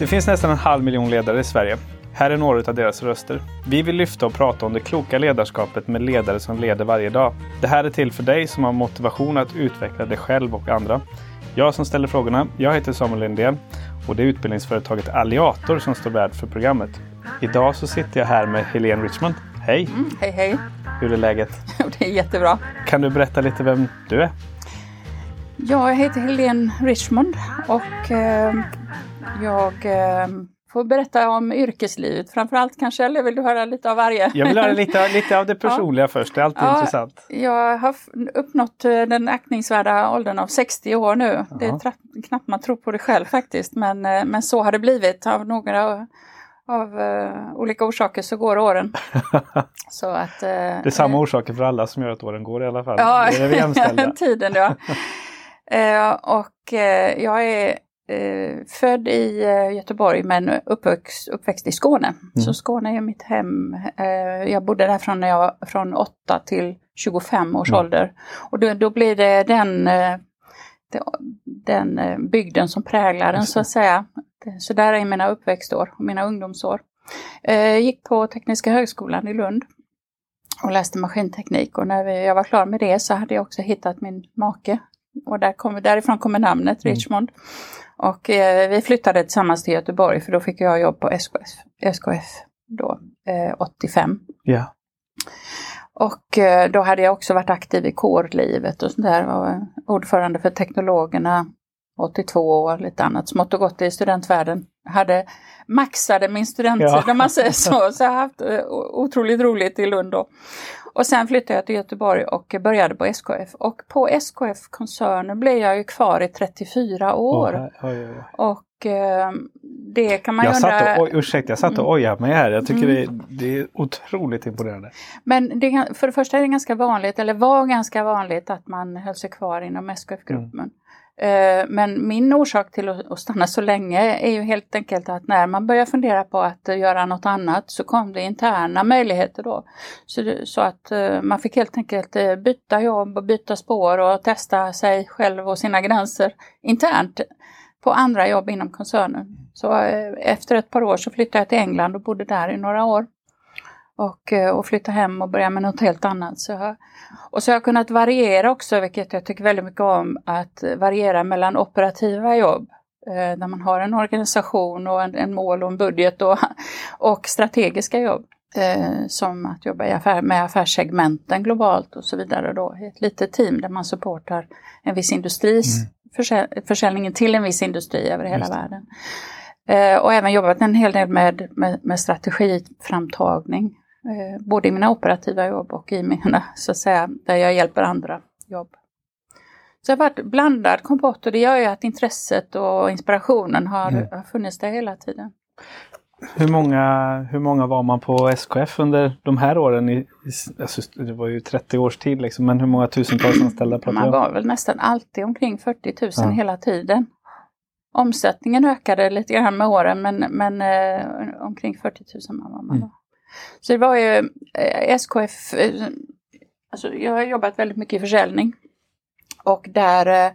Det finns nästan en halv miljon ledare i Sverige. Här är några av deras röster. Vi vill lyfta och prata om det kloka ledarskapet med ledare som leder varje dag. Det här är till för dig som har motivation att utveckla dig själv och andra. Jag som ställer frågorna, jag heter Samuel Lindén och det är utbildningsföretaget Alliator som står värd för programmet. Idag så sitter jag här med Helene Richmond. Hej! Mm, hej hej! Hur är läget? det är jättebra. Kan du berätta lite vem du är? Ja, jag heter Helene Richmond och eh, jag eh, får berätta om yrkeslivet framförallt kanske, eller vill du höra lite av varje? Jag vill höra lite, lite av det personliga ja. först, det är alltid ja, intressant. Jag har uppnått eh, den aktningsvärda åldern av 60 år nu. Ja. Det är knappt man tror på det själv faktiskt, men, eh, men så har det blivit av några av uh, olika orsaker så går åren. så att, uh, det är samma orsaker för alla som gör att åren går i alla fall. Ja, det är vi tiden ja. uh, och jag är född i Göteborg men uppväxt, uppväxt i Skåne. Mm. Så Skåne är mitt hem. jag bodde där från, när jag var från 8 till 25 års mm. ålder. Och då, då blir det den den bygden som präglar den så att säga. Så där är mina uppväxtår och mina ungdomsår. Jag eh, gick på Tekniska högskolan i Lund och läste maskinteknik och när jag var klar med det så hade jag också hittat min make. Och där kom, därifrån kommer namnet mm. Richmond. Och eh, vi flyttade tillsammans till Göteborg för då fick jag jobb på SKF, SKF då, eh, 85. Yeah. Och eh, då hade jag också varit aktiv i kårlivet och sådär. Var ordförande för teknologerna 82 år, lite annat smått och gott i studentvärlden. Hade maxade min studenttid ja. om man säger så, så jag har haft eh, otroligt roligt i Lund då. Och sen flyttade jag till Göteborg och började på SKF. Och på SKF-koncernen blev jag ju kvar i 34 år. Oh, oj, oj. Och eh, det kan man jag ju undra... Satt och, ursäkta, jag satt och mm. ojade mig här. Jag tycker mm. det, det, är otroligt imponerande. Men det, för det första är det ganska vanligt, eller var ganska vanligt, att man höll sig kvar inom SKF-gruppen. Mm. Eh, men min orsak till att stanna så länge är ju helt enkelt att när man börjar fundera på att eh, göra något annat så kom det interna möjligheter då. Så, att eh, man fick helt enkelt byta jobb och byta spår och testa sig själv och sina gränser internt på andra jobb inom koncernen. Så efter ett par år så flyttade jag till England och bodde där i några år och, eh, och flytta hem och börja med något helt annat. Så jag, och så har jag kunnat variera också, vilket jag tycker väldigt mycket om, att variera mellan operativa jobb eh, där man har en organisation och en, en mål och en budget och, och strategiska jobb. Eh, som att jobba affär, med affärssegmenten globalt och så vidare då i ett litet team där man supportar en viss industris mm. försäl försäljningen till en viss industri över hela världen. Eh, och även jobbat en hel del med, med, med strategiframtagning både i mina operativa jobb och i mina, så att säga, där jag hjälper andra jobb. Så det har varit blandad kompott och det gör ju att intresset och inspirationen har, mm. har funnits där hela tiden. Hur många, hur många var man på SKF under de här åren? I, alltså, det var ju 30 års tid liksom, men hur många tusentals anställda pratar Man var väl nästan alltid omkring 40 000 ja. hela tiden. Omsättningen ökade lite grann med åren men, men eh, omkring 40 000 man var man mm. Så det var ju eh, SKF, eh, alltså jag har jobbat väldigt mycket i försäljning och där eh,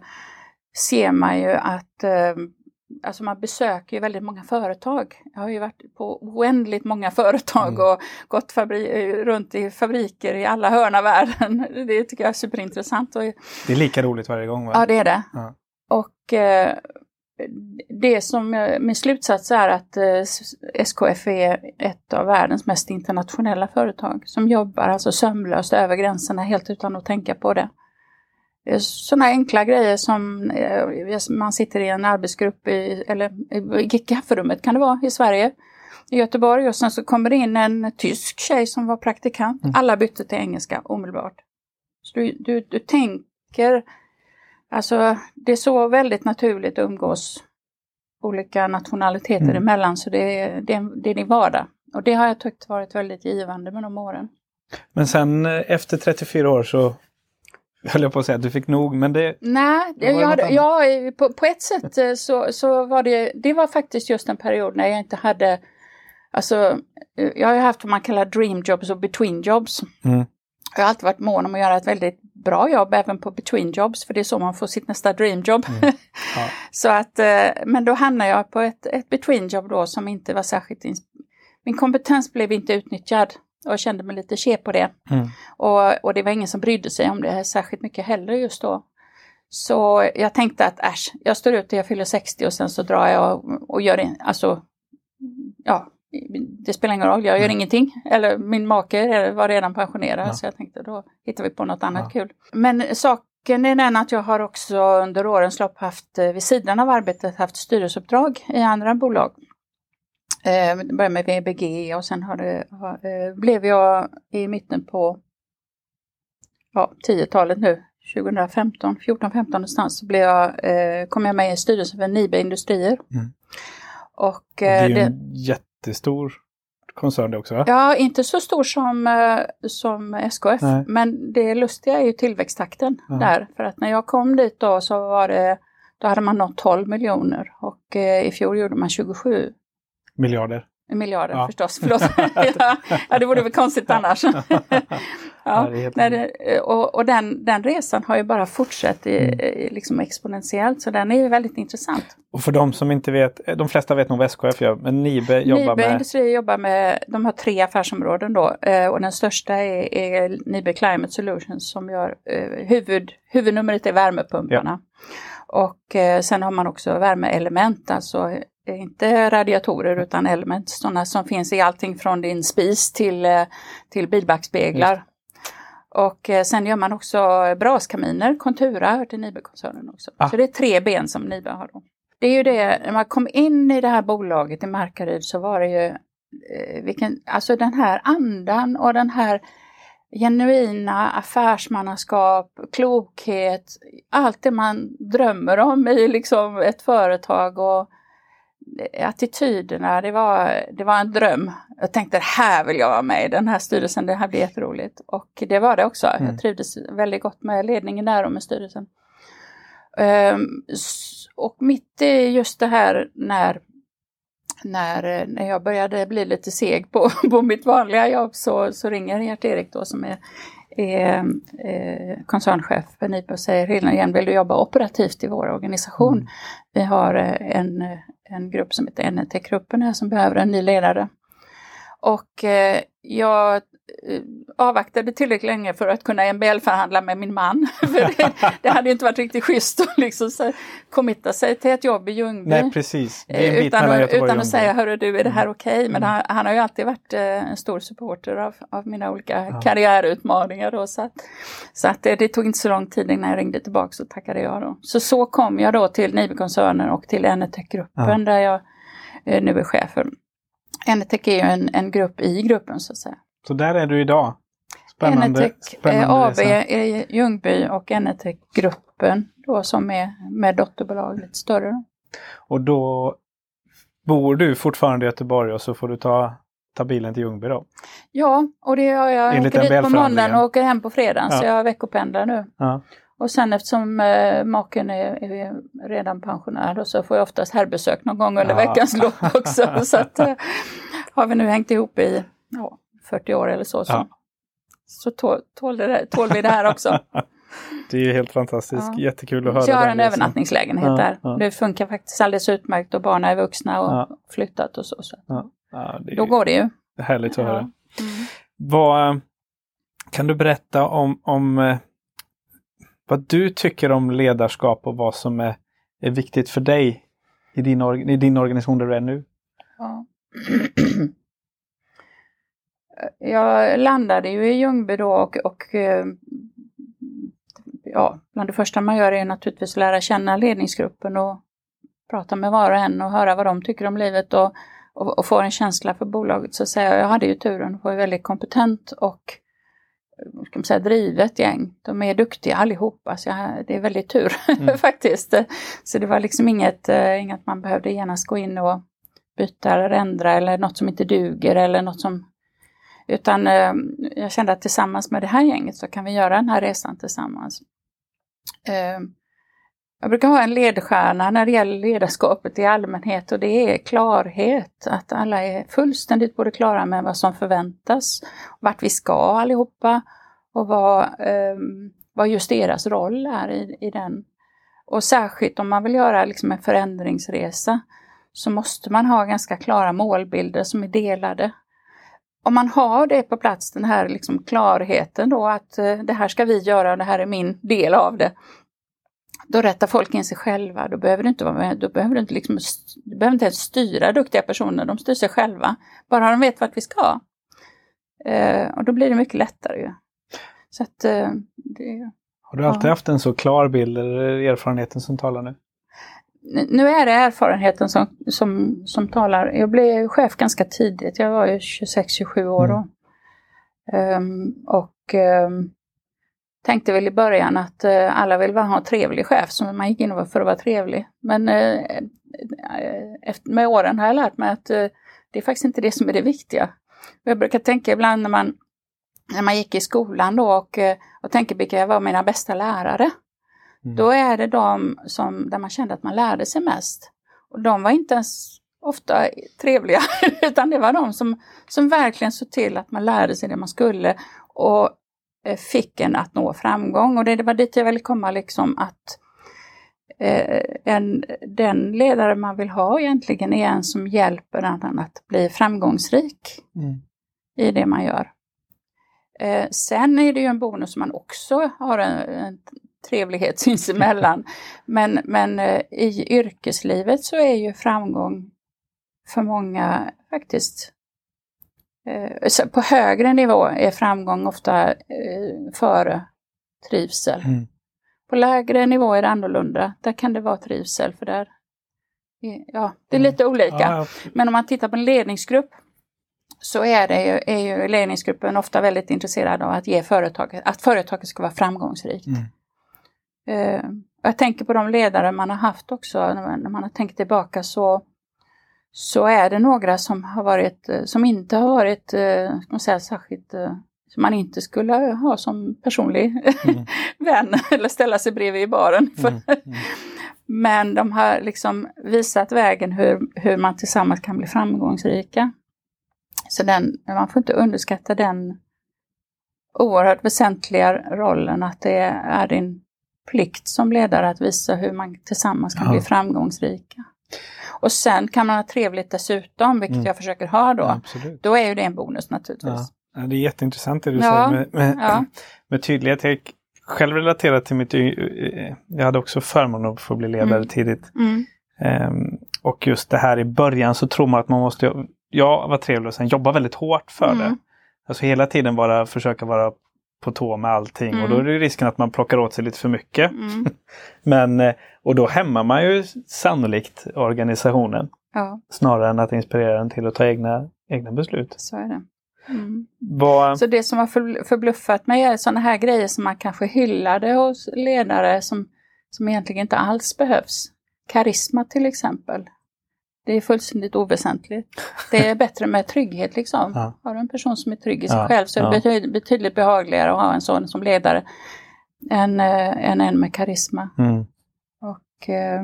ser man ju att Alltså man besöker ju väldigt många företag. Jag har ju varit på oändligt många företag mm. och gått runt i fabriker i alla hörn av världen. Det tycker jag är superintressant. Det är lika roligt varje gång va? Ja det är det. Ja. Och det som min slutsats är att eh, SKF är ett av världens mest internationella företag som jobbar alltså sömlöst över gränserna helt utan att tänka på det. Sådana enkla grejer som eh, man sitter i en arbetsgrupp i, eller i kafferummet kan det vara i Sverige, i Göteborg och sen så kommer det in en tysk tjej som var praktikant. Mm. Alla bytte till engelska omedelbart. Så du, du, du tänker Alltså det är så väldigt naturligt att umgås olika nationaliteter mm. emellan så det är, det, är, det är din vardag. Och det har jag tyckt varit väldigt givande med de åren. Men sen eh, efter 34 år så höll jag på att säga att du fick nog, men det... Nej, det jag hade, ja, på, på, ett sätt eh, så, så var det, det var faktiskt just en period när jag inte hade, alltså, jag har haft vad man kallar dream jobs och between jobs. Mm. Jag har alltid varit mån om att göra ett väldigt bra jobb även på between jobs för det är så man får sitt nästa dreamjob. Mm. Ja. så att, eh, men då hamnade jag på ett, ett between job då som inte var särskilt... Min kompetens blev inte utnyttjad och jag kände mig lite ke på det. Mm. Och, och det var ingen som brydde sig om det särskilt mycket heller just då. Så jag tänkte att äsch, jag står ut till jag fyller 60 och sen så drar jag och, och gör det, alltså, ja, det spelar ingen roll, jag gör mm. ingenting. Eller min make var redan pensionerad ja. så jag tänkte då hittar vi på något annat ja. kul. Men saken är den att jag har också under årens lopp haft, eh, vid sidan av arbetet, haft styrelseuppdrag i andra bolag. Eh, det började med VBG och sen har det, har, eh, blev jag i mitten på ja, 10-talet nu, 2015, 14-15 någonstans, så blev jag, eh, kom jag med i styrelsen för Nibe Industrier. Mm. Och, eh, det är ju en jättestor koncern det också va? Ja, inte så stor som, eh, som SKF, Nej. men det lustiga är ju tillväxttakten ja. där. För att när jag kom dit då så var det, då hade man nått 12 miljoner och eh, i fjol gjorde man 27. Miljarder? Miljarder ja. förstås, förlåt. ja, det vore väl konstigt annars. ja, det, och och den, den resan har ju bara fortsatt i, mm. liksom exponentiellt, så den är ju väldigt intressant. Och för de som inte vet, de flesta vet nog vad SKF gör, men Nibe jobbar Nibe med? Industri jobbar med, de har tre affärsområden då eh, och den största är, är Nibe Climate Solutions som gör, eh, huvud, huvudnumret är värmepumparna. Ja. Och eh, sen har man också värmeelement, alltså inte radiatorer utan element, sådana som finns i allting från din spis till, eh, till bilbackspeglar. Och eh, sen gör man också braskaminer, Contura hör till Nibe-koncernen också. Ah. Så det är tre ben som Nibe har. Då. Det är ju det, när man kom in i det här bolaget i Markaryd så var det ju eh, vilken, alltså den här andan och den här genuina affärsmannaskap, klokhet, allt det man drömmer om i liksom ett företag och attityderna, det var, det var en dröm. Jag tänkte här vill jag vara med i den här styrelsen, det här blir jätteroligt. Och det var det också. Mm. Jag trivdes väldigt gott med ledningen där och med styrelsen. Um, och mitt i just det här när, när, när jag började bli lite seg på, på mitt vanliga jobb så, så ringer Gert-Erik då som är, är eh, koncernchef för NIPE och säger igen, vill du jobba operativt i vår organisation? Mm. Vi har eh, en en grupp som heter NET-gruppen här som behöver en ny ledare. Och eh, jag eh, avvaktade tillräckligt länge för att kunna MBL-förhandla med min man. för det, det, hade inte varit riktigt schysst att liksom så committa sig till ett jobb i Ljungby. Nej precis, en utan, att, utan att säga, hörru du, är det här mm. okej? Okay? Men mm. han, han, har ju alltid varit eh, en stor supporter av, av mina olika ja. karriärutmaningar. Då, så att, så att det, det, tog inte så lång tid innan jag ringde tillbaka och tackade jag då. Så så kom jag då till Nibe-koncernen och till Enetec-gruppen ja. där jag eh, nu är chef för Enetec är ju en, en grupp i gruppen så att säga. Så där är du idag? Spännande, Enetec spännande AB i Ljungby och Enetec-gruppen då som är med dotterbolag lite större. Och då bor du fortfarande i Göteborg och så får du ta, ta bilen till Ljungby då? Ja, och det gör jag. Jag åker dit på måndagen och åker hem på fredagen ja. så jag veckopendlar nu. Ja. Och sen eftersom eh, maken är, är, redan pensionär så får jag oftast herbesök någon gång under ja. veckans lopp också. så att, eh, har vi nu hängt ihop i ja, 40 år eller så, så, ja. så tål, tål, det, tål vi det här också. Det är helt fantastiskt, ja. jättekul att höra. Så jag har en övernattningslägenhet ja, där. Ja. Det funkar faktiskt alldeles utmärkt och barnen är vuxna och flyttat och så. så. Då går det ju. Härligt att höra. Mm. Vad, kan du berätta om, om eh, vad du tycker om ledarskap och vad som är, är viktigt för dig i din, i din organisation där du är nu? Ja. Jag landade ju i Ljungby då och, och eh, ja, bland det första man gör är naturligtvis att lära känna ledningsgruppen och prata med var och en och höra vad de tycker om livet och, och, och få en känsla för bolaget. Så att säga. Jag hade ju turen att vara väldigt kompetent och ska man säga, drivet gäng. De är duktiga allihopa, så jag, det är väldigt tur mm. faktiskt. Så det var liksom inget, uh, inget man behövde genast gå in och byta eller ändra eller något som inte duger eller något som... Utan eh, jag kände att tillsammans med det här gänget så kan vi göra den här resan tillsammans. Eh, jag brukar ha en ledstjärna när det gäller ledarskapet i allmänhet och det är klarhet. Att alla är fullständigt på det klara med vad som förväntas, vart vi ska allihopa och vad, eh, vad just deras roll är i, i den. Och särskilt om man vill göra liksom en förändringsresa så måste man ha ganska klara målbilder som är delade. Om man har det på plats, den här liksom klarheten då att eh, det här ska vi göra och det här är min del av det. Då rättar folk in sig själva, då behöver du inte vara med, då behöver du inte, liksom, du behöver inte ens styra duktiga personer, de styr sig själva. Bara de vet vart vi ska. Eh, och då blir det mycket lättare ju. Så att, eh, det, Har du alltid ja. haft en så klar bild eller är det erfarenheten som talar nu? Nu är det erfarenheten som, som, som talar. Jag blev chef ganska tidigt, jag var ju 26-27 år då. Mm. Um, och um, tänkte väl i början att uh, alla vill bara ha en trevlig chef, så man gick in för att vara trevlig. Men uh, efter, med åren har jag lärt mig att uh, det är faktiskt inte det som är det viktiga. Jag brukar tänka ibland när man, när man gick i skolan då och, och tänker vilka var mina bästa lärare. Mm. Då är det de som, där man kände att man lärde sig mest. Och de var inte ens ofta trevliga, utan det var de som, som verkligen såg till att man lärde sig det man skulle och eh, fick en att nå framgång. Och det, det var dit jag ville komma, liksom att eh, en, den ledare man vill ha egentligen är en som hjälper den att bli framgångsrik mm. i det man gör. Eh, sen är det ju en bonus som man också har en, en trevlighet sinsemellan. men, men eh, i yrkeslivet så är ju framgång för många faktiskt eh, på högre nivå är framgång ofta eh, före trivsel. Mm. På lägre nivå är det annorlunda. Där kan det vara trivsel för där Ja, det är mm. lite olika. Ja, ja. Men om man tittar på en ledningsgrupp så är, det ju, är ju ledningsgruppen ofta väldigt intresserad av att ge företaget, att företaget ska vara framgångsrikt. Mm. Eh, jag tänker på de ledare man har haft också, när man, har tänkt tillbaka så, så är det några som har varit, eh, som inte har varit, eh, ska man säga, särskilt som man inte skulle ha som personlig mm. vän eller ställa sig bredvid i baren. Mm. Mm. Men de har liksom visat vägen hur, hur man tillsammans kan bli framgångsrika. Så den, man får inte underskatta den oerhört väsentliga rollen att det är din plikt som ledare att visa hur man tillsammans kan ja. bli framgångsrika. Och sen kan man ha trevligt dessutom, vilket mm. jag försöker ha då. Ja, då är ju det en bonus naturligtvis. Ja. det är jätteintressant det du säger med, med, med tydlighet. Jag själv relaterat till mitt... Jag hade också förmånen att få bli ledare mm. tidigt. Mm. Um, och just det här i början så tror man att man måste... Jag var trevlig och sen jobba väldigt hårt för det. Mm. Alltså hela tiden bara försöka vara på tå med allting mm. och då är det risken att man plockar åt sig lite för mycket. Mm. Men, eh, och då hämmar man ju sannolikt organisationen. Ja. Snarare än att inspirera den till att ta egna, egna beslut. Så är det. Mm. Vad... Så det som har förbluffat mig är sådana här grejer som man kanske hyllade hos ledare som, som egentligen inte alls behövs. Karisma till exempel. Det är fullständigt oväsentligt. Det är bättre med trygghet liksom. Ja. Har du en person som är trygg i sig ja. själv så är det ja. betydligt behagligare att ha en sån som ledare än, äh, än en med karisma. Mm. Och äh,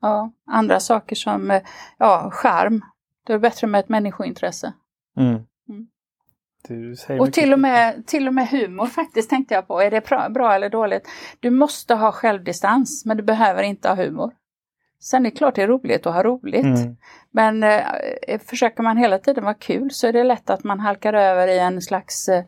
ja, andra saker som äh, ja, charm. Det är bättre med ett människointresse. Mm. Mm. Och till och, med, till och med humor faktiskt tänkte jag på. Är det bra, bra eller dåligt? Du måste ha självdistans men du behöver inte ha humor. Sen är det klart det är roligt att ha roligt. Mm. Men eh, försöker man hela tiden vara kul så är det lätt att man halkar över i en slags eh,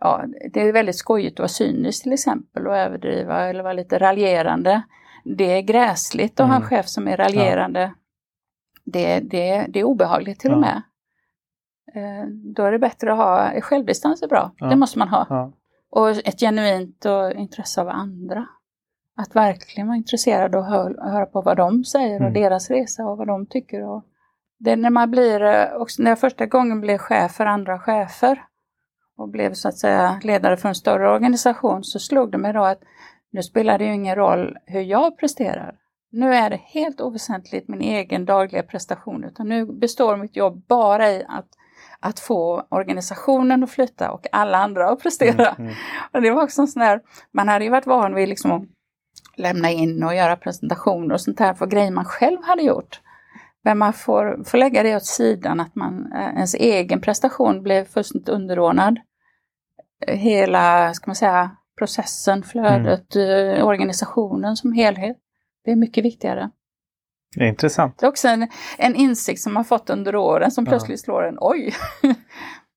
Ja, det är väldigt skojigt att vara cynisk till exempel och överdriva eller vara lite raljerande. Det är gräsligt att mm. ha en mm. chef som är raljerande. Ja. Det, det, det är obehagligt till ja. och med. Eh, då är det bättre att ha, självdistans är bra, ja. det måste man ha. Och ett genuint och intresse av andra att verkligen vara intresserad och hör, höra på vad de säger och mm. deras resa och vad de tycker. Och det är när man blir, eh, också när jag första gången blev chef för andra chefer och blev så att säga ledare för en större organisation så slog det mig då att nu spelar det ju ingen roll hur jag presterar. Nu är det helt oväsentligt min egen dagliga prestation utan nu består mitt jobb bara i att, att få organisationen att flytta och alla andra att prestera. Mm, mm. Och det var också en sån där, man hade ju varit van vid liksom lämna in och göra presentationer och sånt här för grejer man själv hade gjort. Men man får, får lägga det åt sidan, att man, eh, ens egen prestation blev fullständigt underordnad hela, ska man säga, processen, flödet, mm. organisationen som helhet. Det är mycket viktigare. Det är intressant. Det är också en, en insikt som man fått under åren som plötsligt ja. slår en, oj!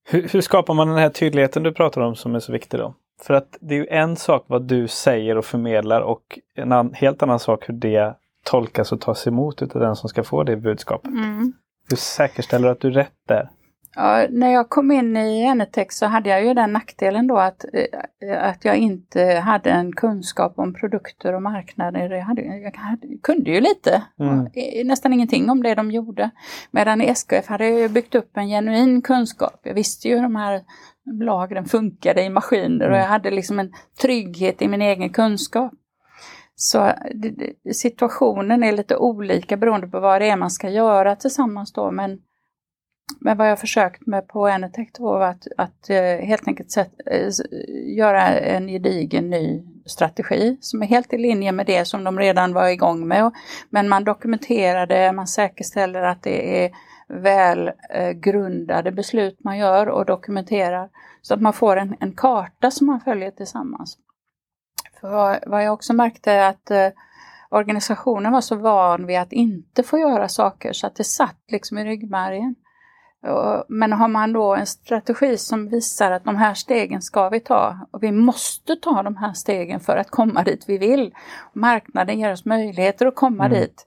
hur, hur, skapar man den här tydligheten du pratar om som är så viktig då? För att det är ju en sak vad du säger och förmedlar och en an, helt annan sak hur det tolkas och tas emot av den som ska få det budskapet. Mm. Hur säkerställer du att du är rätt där? Ja, när jag kom in i Enetex så hade jag ju den nackdelen då att, eh, att jag inte hade en kunskap om produkter och marknader. Jag, hade, jag hade, kunde ju lite, mm. nästan ingenting om det de gjorde. Medan i SKF hade jag byggt upp en genuin kunskap. Jag visste ju hur de här lagren funkade i maskiner och jag mm. hade liksom en trygghet i min egen kunskap. Så situationen är lite olika beroende på vad det är man ska göra tillsammans då men men vad jag försökt med på Enetech var att, att eh, helt enkelt sätt, eh, göra en gedigen ny strategi som är helt i linje med det som de redan var igång med. Men man dokumenterar det, man säkerställer att det är väl eh, grundade beslut man gör och dokumenterar så att man får en, en karta som man följer tillsammans. För vad, vad jag också märkte är att eh, organisationen var så van vid att inte få göra saker så att det satt liksom i ryggmärgen. Men har man då en strategi som visar att de här stegen ska vi ta och vi måste ta de här stegen för att komma dit vi vill. Marknaden ger oss möjligheter att komma mm. dit.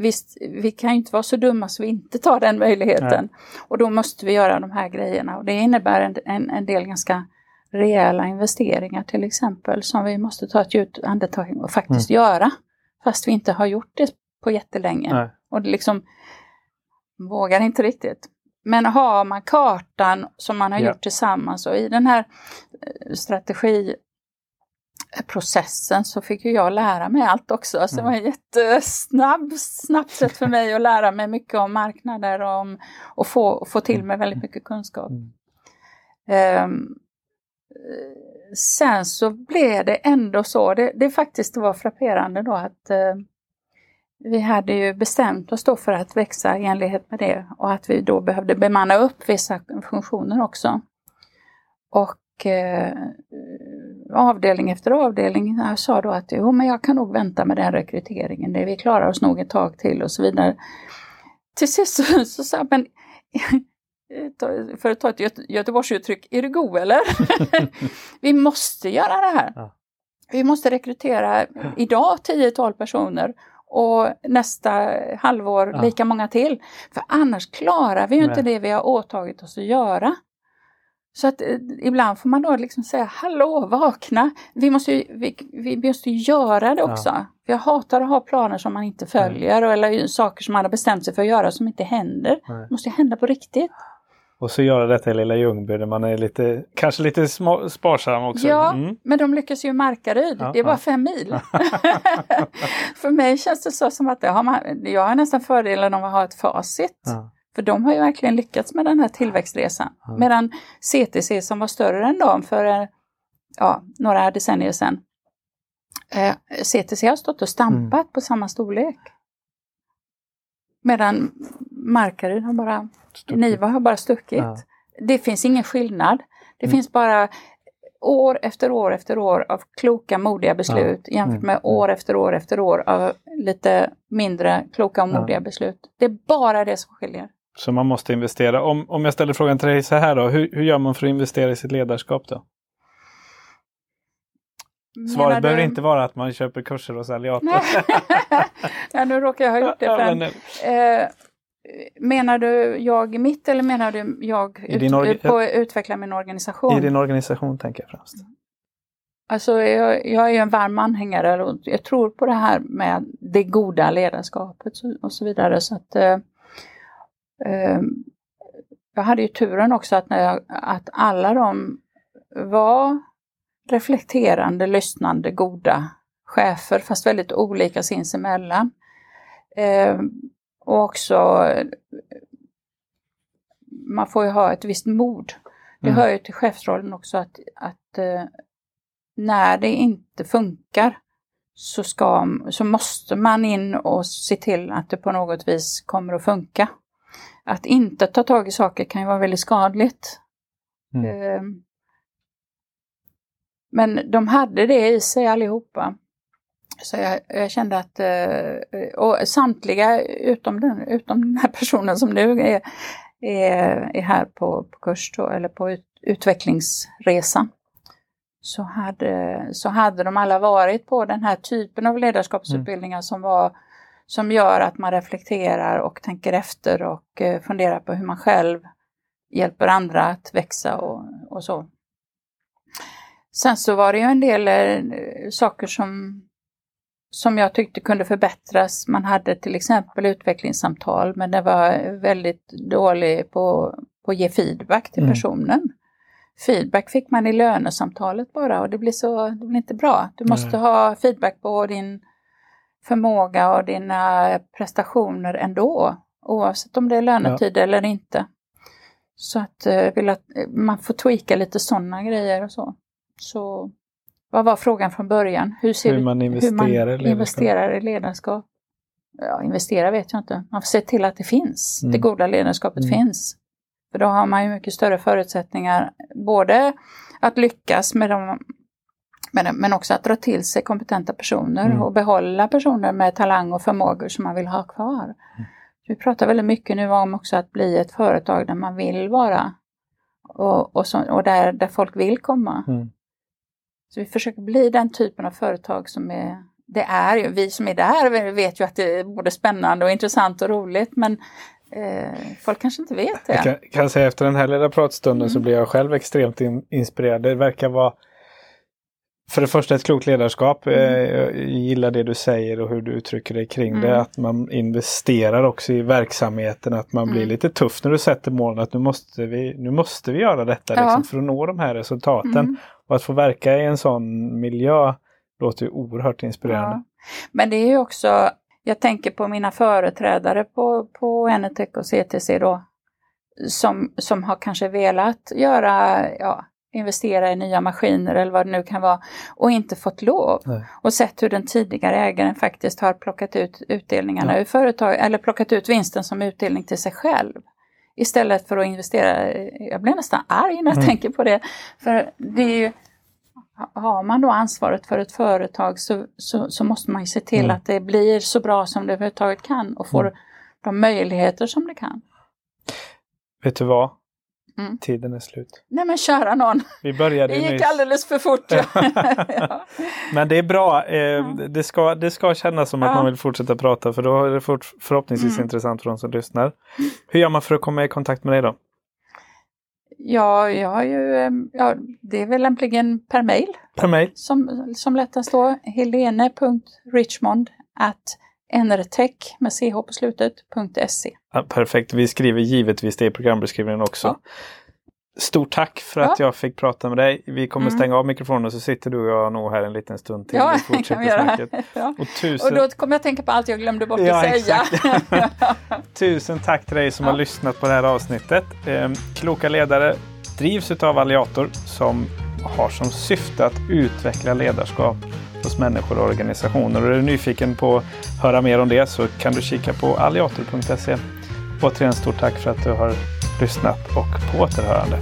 Visst, vi kan ju inte vara så dumma så vi inte tar den möjligheten. Nej. Och då måste vi göra de här grejerna och det innebär en, en, en del ganska rejäla investeringar till exempel som vi måste ta ett djupt andetag och faktiskt mm. göra. Fast vi inte har gjort det på jättelänge. Nej. Och det liksom vågar inte riktigt. Men har man kartan som man har ja. gjort tillsammans och i den här eh, strategiprocessen så fick ju jag lära mig allt också. Så det var ett jättesnabb, snabbt sätt för mig att lära mig mycket om marknader och, om, och få, få till mig väldigt mycket kunskap. Um, sen så blev det ändå så, det, det faktiskt var frapperande då att uh, vi hade ju bestämt oss då för att växa i enlighet med det och att vi då behövde bemanna upp vissa funktioner också. Och eh, avdelning efter avdelning sa då att jo, men jag kan nog vänta med den rekryteringen, det vi klarar oss nog ett tag till och så vidare. Till sist så, så sa jag, men för att ta ett Göte Göteborgsuttryck, är du god eller? vi måste göra det här. Ja. Vi måste rekrytera idag 10-12 personer och nästa halvår ja. lika många till. För annars klarar vi ju Nej. inte det vi har åtagit oss att göra. Så att eh, ibland får man då liksom säga hallå, vakna! Vi måste ju, vi, vi måste göra det också. Ja. Jag hatar att ha planer som man inte följer mm. eller saker som man har bestämt sig för att göra som inte händer. Det måste hända på riktigt. Och så göra detta i lilla Ljungby där man är lite, kanske lite små, sparsam också. Ja, mm. men de lyckas ju i Markaryd. Ja, det är bara ja. fem mil. För mig känns det så som att har man, jag har nästan fördelen av att ha ett facit. Ja. För de har ju verkligen lyckats med den här tillväxtresan. Medan CTC som var större än dem för ja, några decennier sedan. Eh, CTC har stått och stampat mm. på samma storlek. Medan Markaryd har bara, stuckit. Niva har bara stuckit. Ja. Det finns ingen skillnad. Det mm. finns bara år efter år efter år av kloka, modiga beslut ja. jämfört mm. med år efter år efter år av lite mindre kloka och modiga ja. beslut. Det är bara det som skiljer. Så man måste investera. Om, om jag ställer frågan till dig så här då, hur, hur gör man för att investera i sitt ledarskap då? Svaret du... behöver inte vara att man köper kurser hos Aliator. ja, nu råkar jag ha gjort det. För ja, eh, menar du jag mitt eller menar du jag ut, på att utveckla min organisation? I din organisation tänker jag främst. Alltså jag, jag är en varm anhängare och jag tror på det här med det goda ledarskapet och så vidare. Så att, eh, eh, jag hade ju turen också att, när jag, att alla de var reflekterande, lyssnande, goda chefer, fast väldigt olika sinsemellan. Eh, och också, man får ju ha ett visst mod. Det mm. hör ju till chefsrollen också att, att eh, när det inte funkar så, ska, så måste man in och se till att det på något vis kommer att funka. Att inte ta tag i saker kan ju vara väldigt skadligt. Mm. Eh, Men de hade det i sig allihopa. Så jag, jag kände att, eh, och samtliga utom den, utom den här personen som nu är, är, är här på, på kurs då, eller på ut, utvecklingsresa, så hade, så hade de alla varit på den här typen av ledarskapsutbildningar mm. som, var, som gör att man reflekterar och tänker efter och eh, funderar på hur man själv hjälper andra att växa och, och så. Sen så var det ju en del eh, saker som, som jag tyckte kunde förbättras. Man hade till exempel utvecklingssamtal men det var väldigt dålig på, på att ge feedback till mm. personen. Feedback fick man i lönesamtalet bara och det blir, så, det blir inte bra. Du måste Nej. ha feedback på din förmåga och dina prestationer ändå. Oavsett om det är lönetid ja. eller inte. Så att, eh, vill att eh, man får tweaka lite sådana grejer och så. Så vad var frågan från början? Hur, ser hur man investerar, hur man investerar i ledarskap? Ja, investera vet jag inte. Man får se till att det finns. Mm. Det goda ledarskapet mm. finns. För då har man ju mycket större förutsättningar både att lyckas med dem men, men också att dra till sig kompetenta personer mm. och behålla personer med talang och förmågor som man vill ha kvar. Mm. Vi pratar väldigt mycket nu om också att bli ett företag där man vill vara och, och, så, och där, där folk vill komma. Mm. Så vi försöker bli den typen av företag som är det är ju, vi som är där vet ju att det är både spännande och intressant och roligt men eh, folk kanske inte vet det. Jag kan, kan säga efter den här lilla pratstunden mm. så blir jag själv extremt in, inspirerad. Det verkar vara för det första ett klokt ledarskap. Mm. Eh, jag gillar det du säger och hur du uttrycker dig kring mm. det. Att man investerar också i verksamheten. Att man mm. blir lite tuff när du sätter målen. Att nu måste vi, nu måste vi göra detta ja. liksom, för att nå de här resultaten. Mm. Och att få verka i en sån miljö låter ju oerhört inspirerande. Ja. Men det är ju också, jag tänker på mina företrädare på, på Enetec och CTC då. Som, som har kanske velat göra, ja, investera i nya maskiner eller vad det nu kan vara och inte fått lov. Nej. Och sett hur den tidigare ägaren faktiskt har plockat ut utdelningarna ja. ur företag eller plockat ut vinsten som utdelning till sig själv. Istället för att investera, jag blir nästan arg när jag mm. tänker på det. För det är ju, har man då ansvaret för ett företag så, så, så måste man ju se till mm. att det blir så bra som det överhuvudtaget kan och får mm. de möjligheter som det kan. Vet du vad? Mm. Tiden är slut. Nej men kära någon. Vi började det gick nyss. alldeles för fort. ja. Men det är bra. Eh, ja. det, ska, det ska kännas som att ja. man vill fortsätta prata för då är det fort, förhoppningsvis mm. intressant för de som lyssnar. Hur gör man för att komma i kontakt med dig då? Ja, jag har ju, ehm, ja, det är väl lämpligen per mail. Per mail? Som, som lättast då. helene.richmond at enertech med ch på slutet, .se. Ja, perfekt, vi skriver givetvis det i programbeskrivningen också. Ja. Stort tack för att ja. jag fick prata med dig. Vi kommer mm. stänga av mikrofonen så sitter du och jag nog här en liten stund till. Ja, vi fortsätter snacket. Ja. Och, tusen... och då kommer jag tänka på allt jag glömde bort ja, att säga. tusen tack till dig som har lyssnat på det här avsnittet. Ehm, kloka ledare drivs av Alliator som har som syfte att utveckla ledarskap hos människor och organisationer. Och är du nyfiken på att höra mer om det så kan du kika på alliator.se. Återigen stort tack för att du har lyssnat och på återhörande.